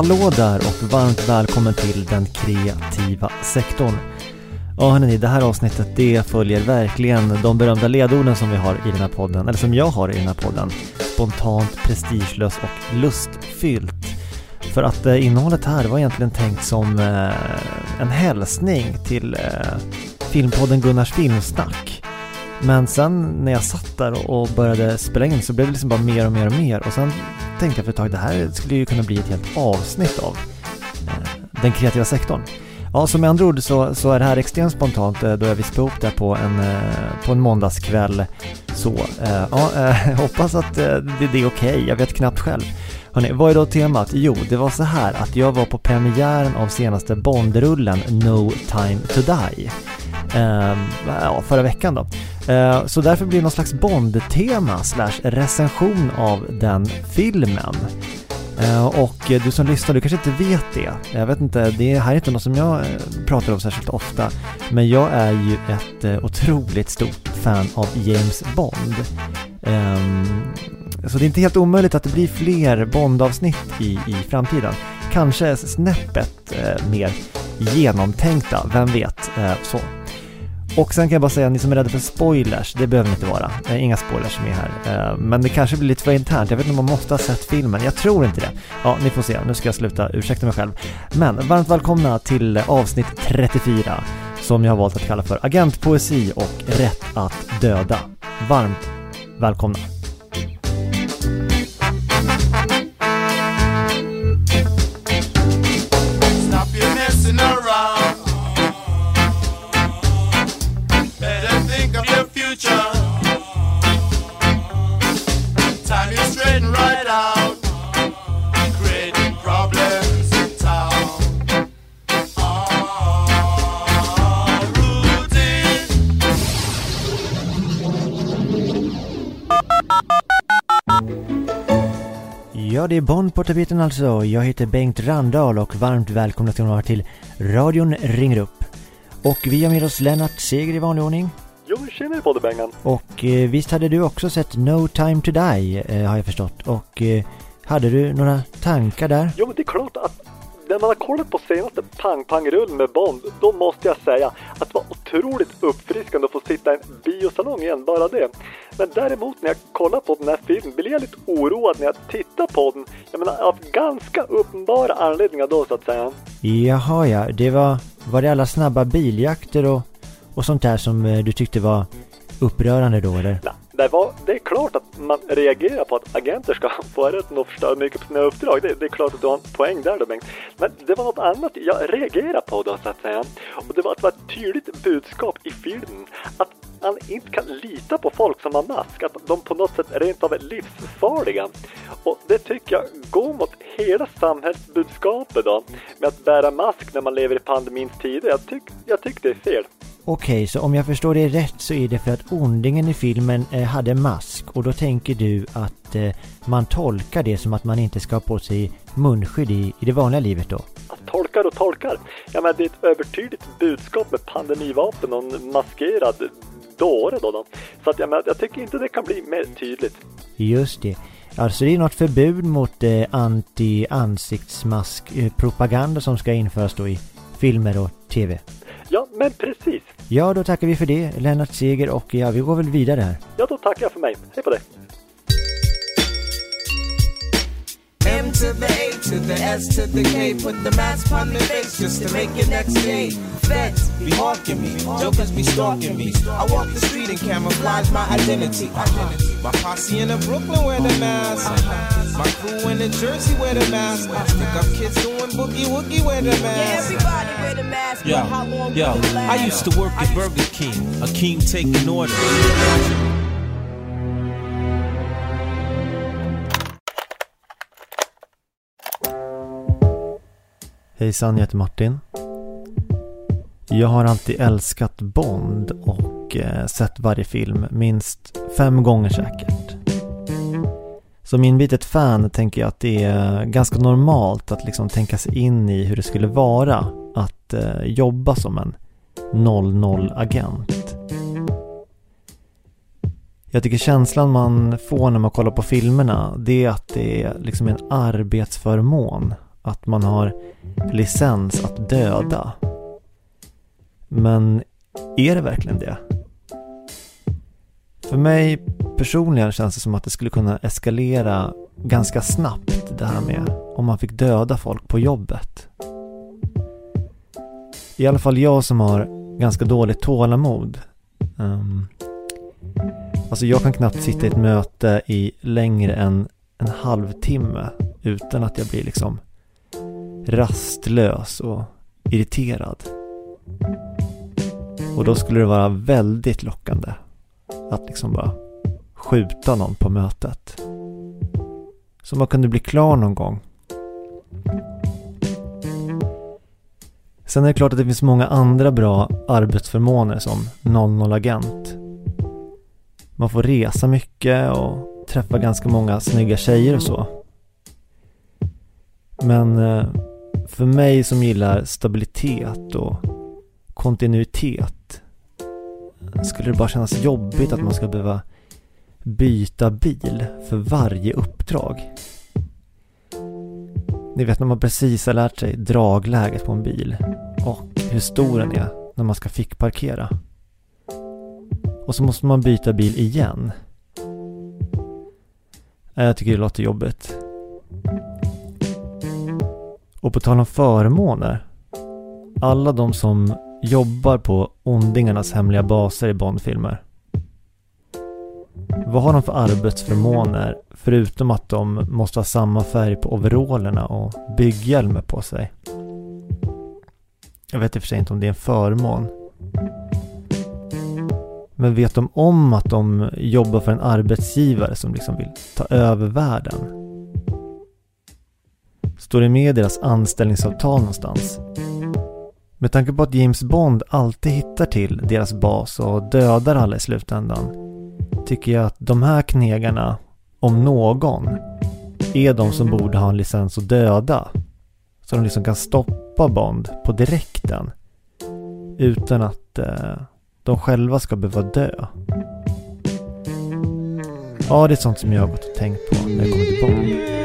hallå där och varmt välkommen till den kreativa sektorn. Ja hörni, det här avsnittet det följer verkligen de berömda ledorden som vi har i den här podden, eller som jag har i den här podden. Spontant, prestigelös och lustfyllt. För att eh, innehållet här var egentligen tänkt som eh, en hälsning till eh, filmpodden Gunnars filmsnack. Men sen när jag satt där och började spela in så blev det liksom bara mer och mer och mer och sen tänkte jag för ett tag det här skulle ju kunna bli ett helt avsnitt av eh, den kreativa sektorn. Ja, så med andra ord så, så är det här extremt spontant eh, då jag vispade ihop det på en, eh, på en måndagskväll. Så, ja, hoppas att det, det är okej, okay. jag vet knappt själv. Hörrni, vad är då temat? Jo, det var så här att jag var på premiären av senaste Bondrullen No Time To Die. Ehm, ja, förra veckan då. Eh, så därför blir det någon slags Bond-tema slash recension av den filmen. Eh, och du som lyssnar, du kanske inte vet det. Jag vet inte, det här är inte något som jag eh, pratar om särskilt ofta. Men jag är ju ett otroligt stort fan av James Bond. Ehm, så det är inte helt omöjligt att det blir fler Bond-avsnitt i, i framtiden. Kanske snäppet mer genomtänkta, vem vet. så. Och sen kan jag bara säga, ni som är rädda för spoilers, det behöver ni inte vara. Inga spoilers med här. Eh, men det kanske blir lite för internt. Jag vet inte om man måste ha sett filmen. Jag tror inte det. Ja, ni får se. Nu ska jag sluta ursäkta mig själv. Men varmt välkomna till avsnitt 34 som jag har valt att kalla för Agentpoesi och Rätt att döda. Varmt välkomna! Ja, det är Bond på tapeten alltså. Jag heter Bengt Randahl och varmt välkomna ska ni till radion ringer upp. Och vi har med oss Lennart Seger i vanlig ordning. Jo, tjenare på Bengan. Och eh, visst hade du också sett No Time To Die, eh, har jag förstått. Och eh, hade du några tankar där? Jo, men det är klart att när man har kollat på senaste Pang Pang-rull med Bond, då måste jag säga att det var otroligt uppfriskande att få sitta i en biosalong igen, bara det. Men däremot när jag kollar på den här filmen blir jag lite oroad när jag tittar på den. Jag menar av ganska uppenbara anledningar då så att säga. Jaha ja, det var, var det alla snabba biljakter och, och sånt där som eh, du tyckte var upprörande då eller? Nej, det, var, det är klart att man reagerar på att agenter ska få rätten att förstöra mycket på sina uppdrag. Det, det, är klart att du har en poäng där då Bengt. Men det var något annat jag reagerade på då så att säga. Och det var att det var ett tydligt budskap i filmen. Att man inte kan lita på folk som har mask. Att de på något sätt rent av är livsfarliga. Och det tycker jag går mot hela samhällsbudskapet då. Med att bära mask när man lever i pandemins tider. Jag tycker jag tyck det är fel. Okej, så om jag förstår det rätt så är det för att ondingen i filmen eh, hade mask och då tänker du att eh, man tolkar det som att man inte ska ha på sig munskydd i, i det vanliga livet då? Tolkar och tolkar. Ja men det är ett övertydligt budskap med pandemivapen och en maskerad dåre då. då. Så att jag, men, jag tycker inte det kan bli mer tydligt. Just det. Alltså det är något förbud mot eh, anti-ansiktsmask-propaganda eh, som ska införas då i filmer och tv. Ja, men precis. Ja, då tackar vi för det, Lennart Seger, och ja, vi går väl vidare här. Ja, då tackar jag för mig. Hej på dig. To the A to the S to the K. Put the mask on the face just to make it next day. Feds be hawking me, jokers be stalking me. I walk the street and camouflage my identity. My posse in the Brooklyn wear the mask. My crew in the Jersey wear the mask. I Stick up kids doing boogie woogie wear the mask. Yeah, everybody wear the mask. Yo, yo, I used to work at Burger King, a king taking orders. Hejsan, jag heter Martin. Jag har alltid älskat Bond och eh, sett varje film minst fem gånger säkert. Som inbitet fan tänker jag att det är ganska normalt att liksom tänka sig in i hur det skulle vara att eh, jobba som en 00-agent. Jag tycker känslan man får när man kollar på filmerna det är att det är liksom en arbetsförmån att man har licens att döda. Men är det verkligen det? För mig personligen känns det som att det skulle kunna eskalera ganska snabbt det här med om man fick döda folk på jobbet. I alla fall jag som har ganska dåligt tålamod. Um, alltså jag kan knappt sitta i ett möte i längre än en halvtimme utan att jag blir liksom rastlös och irriterad. Och då skulle det vara väldigt lockande att liksom bara skjuta någon på mötet. Så man kunde bli klar någon gång. Sen är det klart att det finns många andra bra arbetsförmåner som 00-agent. Man får resa mycket och träffa ganska många snygga tjejer och så. Men eh, för mig som gillar stabilitet och kontinuitet skulle det bara kännas jobbigt att man ska behöva byta bil för varje uppdrag. Ni vet när man precis har lärt sig dragläget på en bil och hur stor den är när man ska fickparkera. Och så måste man byta bil igen. Jag tycker det låter jobbigt. Och på tal om förmåner. Alla de som jobbar på ondingarnas hemliga baser i Bondfilmer. Vad har de för arbetsförmåner förutom att de måste ha samma färg på overallerna och bygghjälmar på sig? Jag vet i och för sig inte om det är en förmån. Men vet de om att de jobbar för en arbetsgivare som liksom vill ta över världen? Står det med i deras anställningsavtal någonstans? Med tanke på att James Bond alltid hittar till deras bas och dödar alla i slutändan tycker jag att de här knegarna, om någon, är de som borde ha en licens att döda. Så de liksom kan stoppa Bond på direkten utan att eh, de själva ska behöva dö. Ja, det är sånt som jag har gått och tänkt på när det kommer till Bond.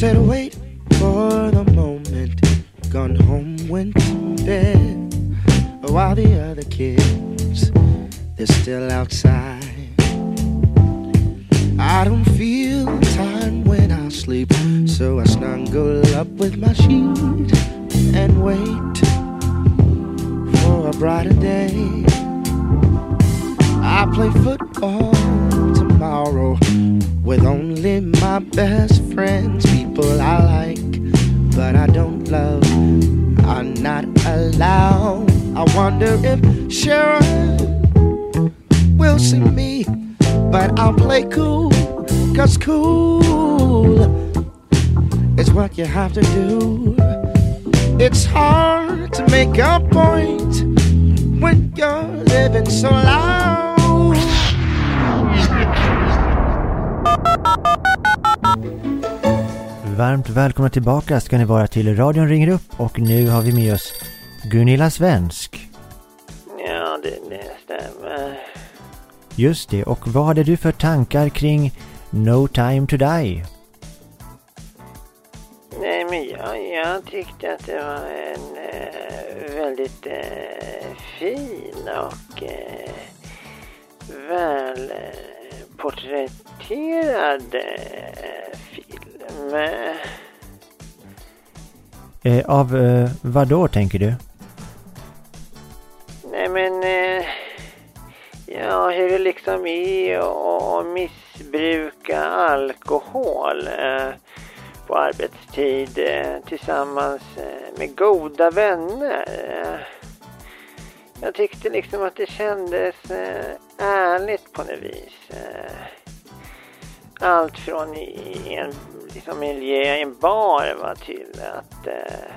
Said wait for the moment. Gone home went to bed While the other kids They're still outside. I don't feel time when I sleep So I snuggle up with my sheet And wait For a brighter day. I play football tomorrow with only my best friends, people I like, but I don't love, are not allowed. I wonder if Sharon will see me, but I'll play cool, cause cool is what you have to do. It's hard to make a point when you're living so loud. Varmt välkomna tillbaka ska ni vara till radion ringer upp och nu har vi med oss Gunilla Svensk. Ja, det, det stämmer. Just det, och vad hade du för tankar kring No time to die? Nej, men jag, jag tyckte att det var en eh, väldigt eh, fin och eh, väl eh, porträtterad eh, Eh, av eh, vad då tänker du? Nej men, eh, ja hur det liksom är att missbruka alkohol eh, på arbetstid eh, tillsammans eh, med goda vänner. Eh, jag tyckte liksom att det kändes eh, ärligt på något vis. Eh, allt från i en liksom miljö, en bar va, till att eh,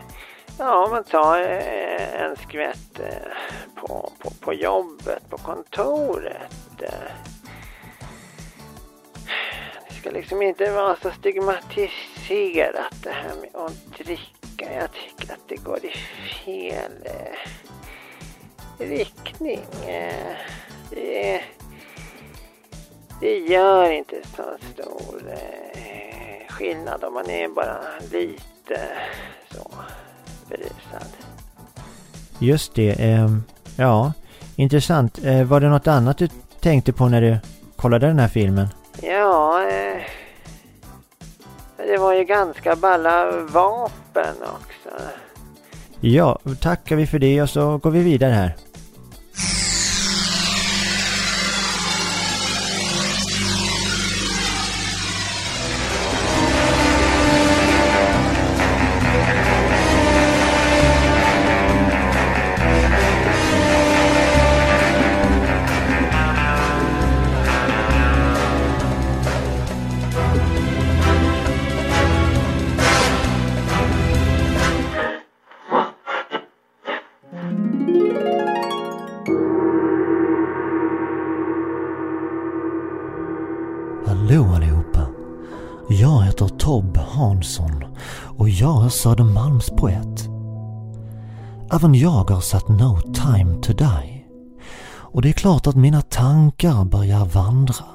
ja, man tar eh, en skvätt eh, på, på, på jobbet, på kontoret. Eh. Det ska liksom inte vara så stigmatiserat det här med att dricka. Jag tycker att det går i fel eh, riktning. Eh. Det, det gör inte så stor eh, skillnad om man är bara lite så berusad. Just det. Eh, ja, intressant. Eh, var det något annat du tänkte på när du kollade den här filmen? Ja, eh, det var ju ganska balla vapen också. Ja, tackar vi för det och så går vi vidare här. Hallå allihopa! Jag heter Tob Hansson och jag är Södermalmspoet. Även jag har satt No time to die. Och det är klart att mina tankar börjar vandra.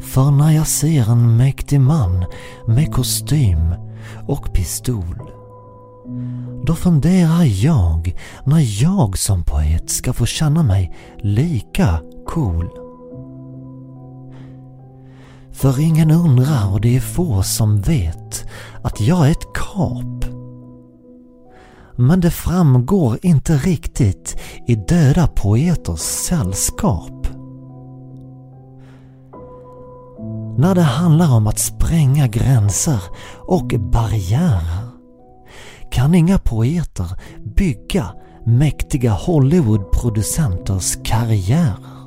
För när jag ser en mäktig man med kostym och pistol då funderar jag när jag som poet ska få känna mig lika cool. För ingen undrar och det är få som vet att jag är ett kap. Men det framgår inte riktigt i Döda Poeters sällskap. När det handlar om att spränga gränser och barriärer kan inga poeter bygga mäktiga Hollywoodproducenters karriärer.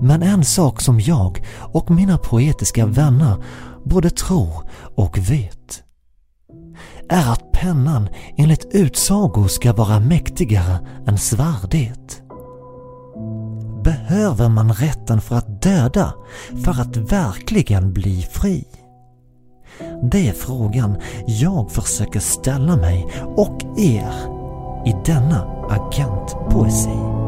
Men en sak som jag och mina poetiska vänner både tror och vet är att pennan enligt utsago ska vara mäktigare än svärdet. Behöver man rätten för att döda för att verkligen bli fri? Det är frågan jag försöker ställa mig och er i denna agentpoesi.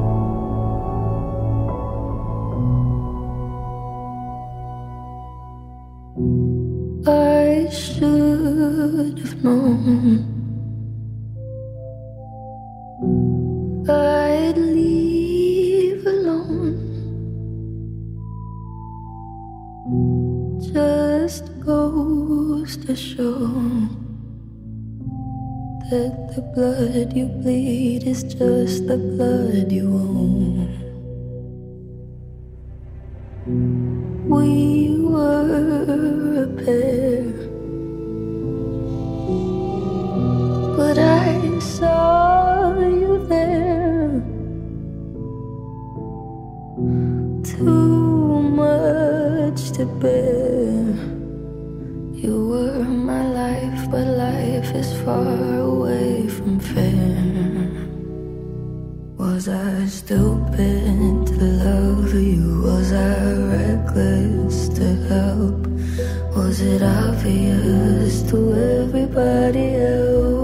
I should have known I'd leave alone. Just goes to show that the blood you bleed is just the blood you own. Much to bear. You were my life, but life is far away from fair. Was I stupid to love you? Was I reckless to help? Was it obvious to everybody else?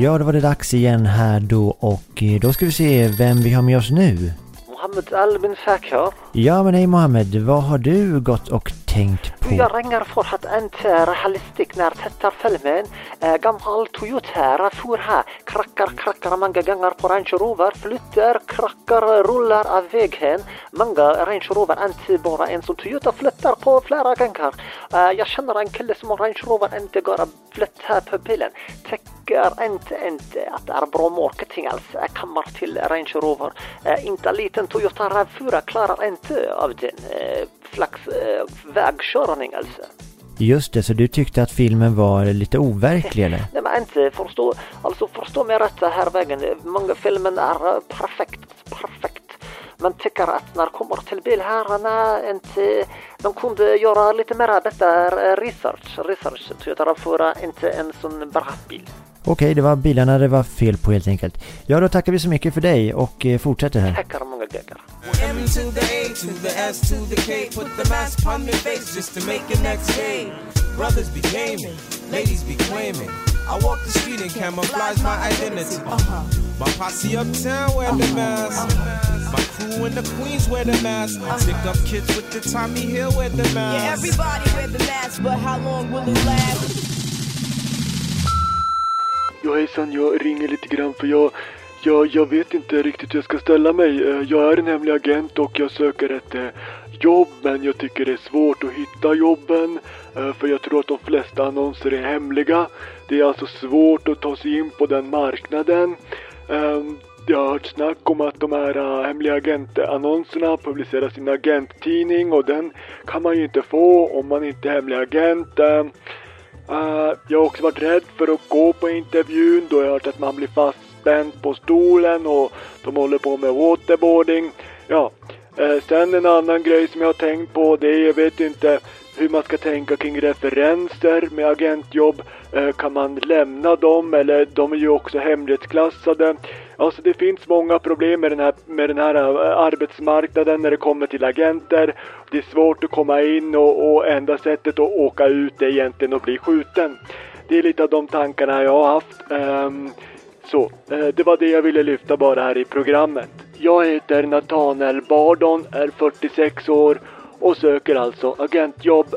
Ja, då var det dags igen här då och eh, då ska vi se vem vi har med oss nu. Mohammed Albin Fakir. Ja, men hej Mohammed, vad har du gått och tänkt på? Jag ringer för att inte realistisk när jag tittar filmen. Eh, gammal Toyota RAV4 här. Krackar, krackar många gånger på Range Rover. Flyttar, krackar, rullar av vägen. Många Range Rover, inte bara en som Toyota flyttar på flera gånger. Eh, jag känner en kille som har Range Rover inte går att flytta på bilen. Tycker inte, inte att det är bra marketing alls. Jag kommer till Range Rover. Eh, inte liten Toyota RAV4 klarar inte av den eh, slags eh, vägkörning alltså. Just det, så du tyckte att filmen var lite overklig eller? Nej men inte förstå, alltså förstå mig rätt här vägen. Många filmer är eh, perfekt, perfekt. man tycker att när det kommer till bilherrarna inte, de kunde göra lite mer bättre research. Research Toyota för inte en sån bra bil. Okej, det var bilarna det var fel på helt enkelt. Ja, då tackar vi så mycket för dig och eh, fortsätter här. Tackar många gånger. M to the A to the S to the K. Put the mask upon their face just to make the next game. Brothers be gaming, ladies be claiming. I walk the street and camouflage my identity. Uh-huh. My posse uptown wear the uh-huh. mask. Uh-huh. My crew in the Queens wear the mask. Stick up kids with the Tommy Hill wear the mask. Yeah, everybody wear the mask, but how long will it last? Ja hejsan, jag ringer lite grann för jag, jag, jag vet inte riktigt hur jag ska ställa mig. Eh, jag är en hemlig agent och jag söker ett eh, jobb men jag tycker det är svårt att hitta jobben. Eh, för jag tror att de flesta annonser är hemliga. Det är alltså svårt att ta sig in på den marknaden. Ehm, jag har hört snack om att de här hemliga agentannonserna publiceras i en agenttidning och den kan man ju inte få om man inte är hemlig agent. Ehm, jag har också varit rädd för att gå på intervjun då jag har hört att man blir fast spänt på stolen och de håller på med waterboarding. Ja, eh, sen en annan grej som jag har tänkt på det är, jag vet inte hur man ska tänka kring referenser med agentjobb. Eh, kan man lämna dem eller de är ju också hemlighetsklassade. Alltså det finns många problem med den här, med den här eh, arbetsmarknaden när det kommer till agenter. Det är svårt att komma in och, och enda sättet att åka ut är egentligen att bli skjuten. Det är lite av de tankarna jag har haft. Ehm, så, eh, det var det jag ville lyfta bara här i programmet. Jag heter Nathanael Bardon, är 46 år och söker alltså agentjobb.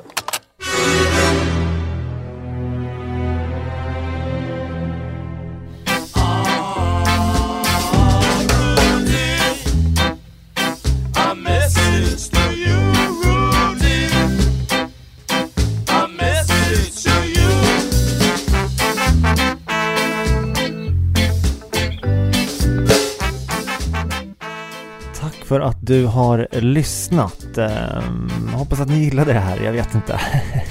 För att du har lyssnat. Ehm, hoppas att ni gillade det här. Jag vet inte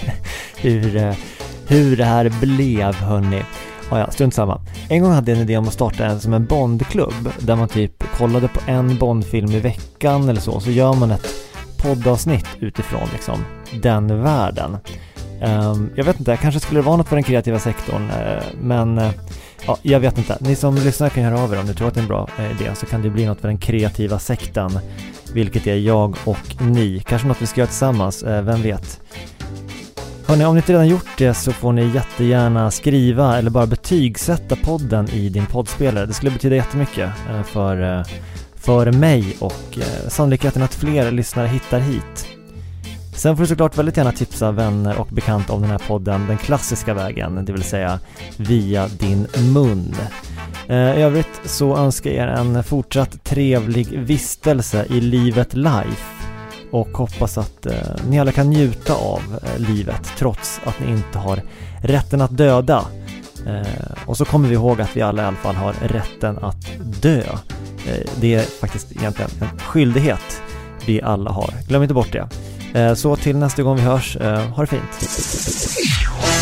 hur, eh, hur det här blev hörni. Ah, ja, strunt samma. En gång hade jag en idé om att starta en som en Bondklubb där man typ kollade på en Bondfilm i veckan eller så, så gör man ett poddavsnitt utifrån liksom den världen. Ehm, jag vet inte, kanske skulle det vara något för den kreativa sektorn, eh, men eh, ja, jag vet inte. Ni som lyssnar kan höra av er om ni tror att det är en bra eh, idé, så kan det bli något för den kreativa sektorn, vilket är jag och ni. Kanske något vi ska göra tillsammans, vem vet? Hörni, om ni inte redan gjort det så får ni jättegärna skriva eller bara betygsätta podden i din poddspelare. Det skulle betyda jättemycket för, för mig och sannolikheten att fler lyssnare hittar hit. Sen får du såklart väldigt gärna tipsa vänner och bekanta om den här podden den klassiska vägen, det vill säga via din mun. Eh, I övrigt så önskar jag er en fortsatt trevlig vistelse i livet life och hoppas att eh, ni alla kan njuta av eh, livet trots att ni inte har rätten att döda. Och så kommer vi ihåg att vi alla i alla fall har rätten att dö. Det är faktiskt egentligen en skyldighet vi alla har. Glöm inte bort det. Eh, så till nästa gång vi hörs, eh, ha det fint.